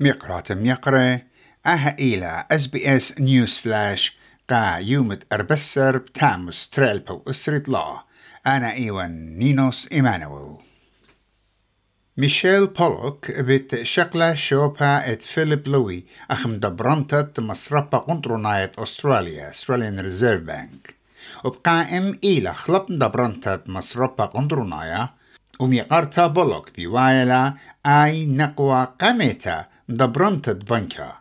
مقرات ميقرة أها إلى أس بي إس نيوز فلاش قا يومت أربسر بتامس تريلبو أسرت لا. أنا إيوان نينوس إيمانويل. ميشيل بولوك بت شقلة شوبا إت فيليب لوي أخم دبرنتت مصربة قنطروناية أستراليا أستراليان ريزيرف بانك. وبقائم إلى خلب دبرنتت مصربة قنطرونايا وميقارتا بولوك بوايلا آي نقوى قميتا دبرنتت بنكا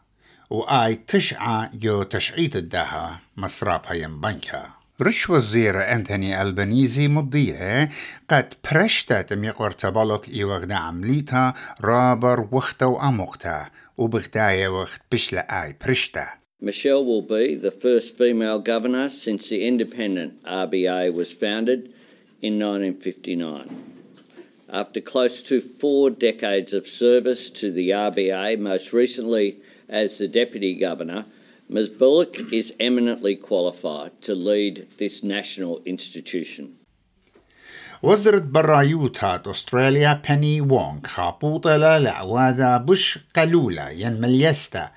وآي تشعى جو تشعيت الداها مصرابها يم بنكا رش وزير أنتوني ألبانيزي مضيئة قد برشتت ميقور تبالوك إيوغدا عمليتا رابر وقتا وأموقتا وبغداية وقت بشلا آي برشتا Michelle will be the first female governor since the independent RBA was founded in 1959. After close to four decades of service to the RBA, most recently as the Deputy Governor, Ms Bullock is eminently qualified to lead this national institution. وزرت برايوتات أستراليا بني وونغ خابوطة لعواذا بش قلولة ين مليستا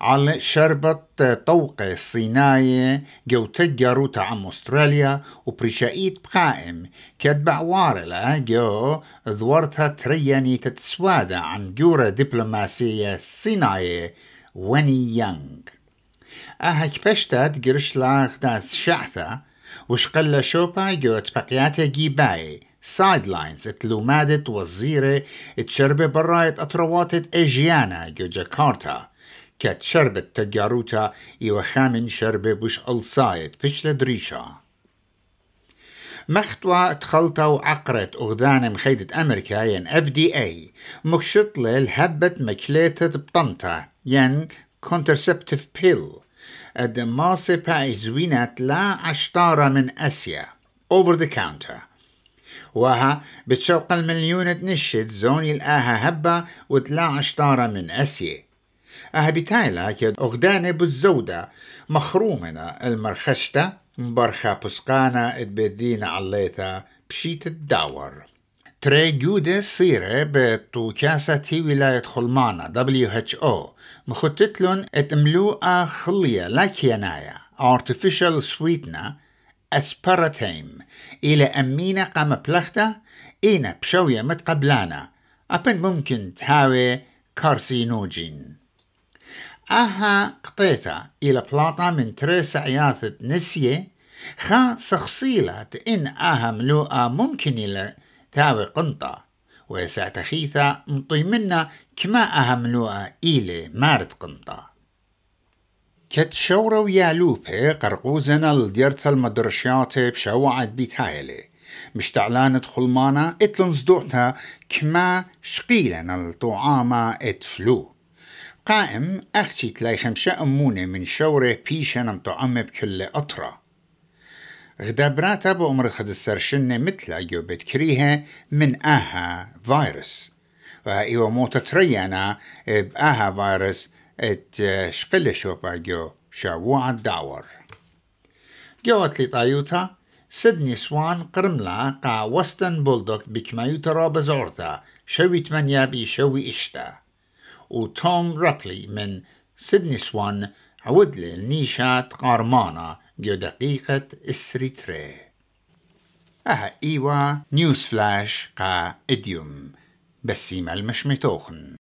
على شربت طوق الصيناية جو تجاروتا عم أستراليا وبرشايت بقائم. كتبع وارلا جو ذورتها ترياني تتسوادا عن جورة دبلوماسية صيناية وني يانغ. أهك بشتات قرش داس شعثة وشقل شوبا جوت بقياته جيباي سايد لاينز اتلومادت وزيرة اتشربة براية أطروات ايجيانا جو جاكارتا كت شربت تجاروتا إيوة خامن شربة بش ألصايت بش لدريشا مختوى تخلطا وعقرت أغذان مخيدة أمريكا ين اف دي اي مكشط للهبت مكليتة بطنطا ين كونترسبتيف بيل باي زوينات لا عشتارة من أسيا over the counter. وها بتشوق المليون نشد زوني الآها هبة وتلا عشتارة من أسيا. أها بتايلا كد أغدانة بالزودة مخرومنا المرخشتة مبرخة بسقانة اتبدينا عليتا بشيت الداور. تري جودة صيرة بتوكاسة تي ولاية خلمانة WHO مخططلن اتملوء خلية لكينايا artificial sweetener aspartame. إلى أمينة قام بلخته إينا بشوية متقبلانا أبن ممكن تهاوي كارسينوجين. أها قطيتا إلى بلاطة من تريس عياثة نسية. خا سخصيلة إن أها ملوءة ممكن إلى تاوي قنطة وساتخيثا مطي منا كما أهملوها إيلي مارت قنطة. كت شورة ويالوبة قرقوزنا لديرت المدرشات بشوعت بيتايلي. مشتعلان خلمانا إتلن صدوعتا كما شقيلنا الطعامة إتفلو. قائم أختي تلاي خمسة أمونة من شورة بيشن مطعمة بكل أطرة غدابراتا بأمر خد السرشنة مثل جو بتكريها من آها فيروس. وإيوه موتا تريانا بآها فيروس إت شقل شوبا جو شاووع الداور. جوات لي طايوتا سدني سوان قرملا قا وستن بولدوك بكمايوتا رابزورتا شوي تمانيا بي شوي إشتا. وتوم رابلي من سدني سوان عود لي النيشات قارمانا جو دقيقة السريتري أها إيوا نيوز فلاش قا إديوم. بسيمة المشمتوخن.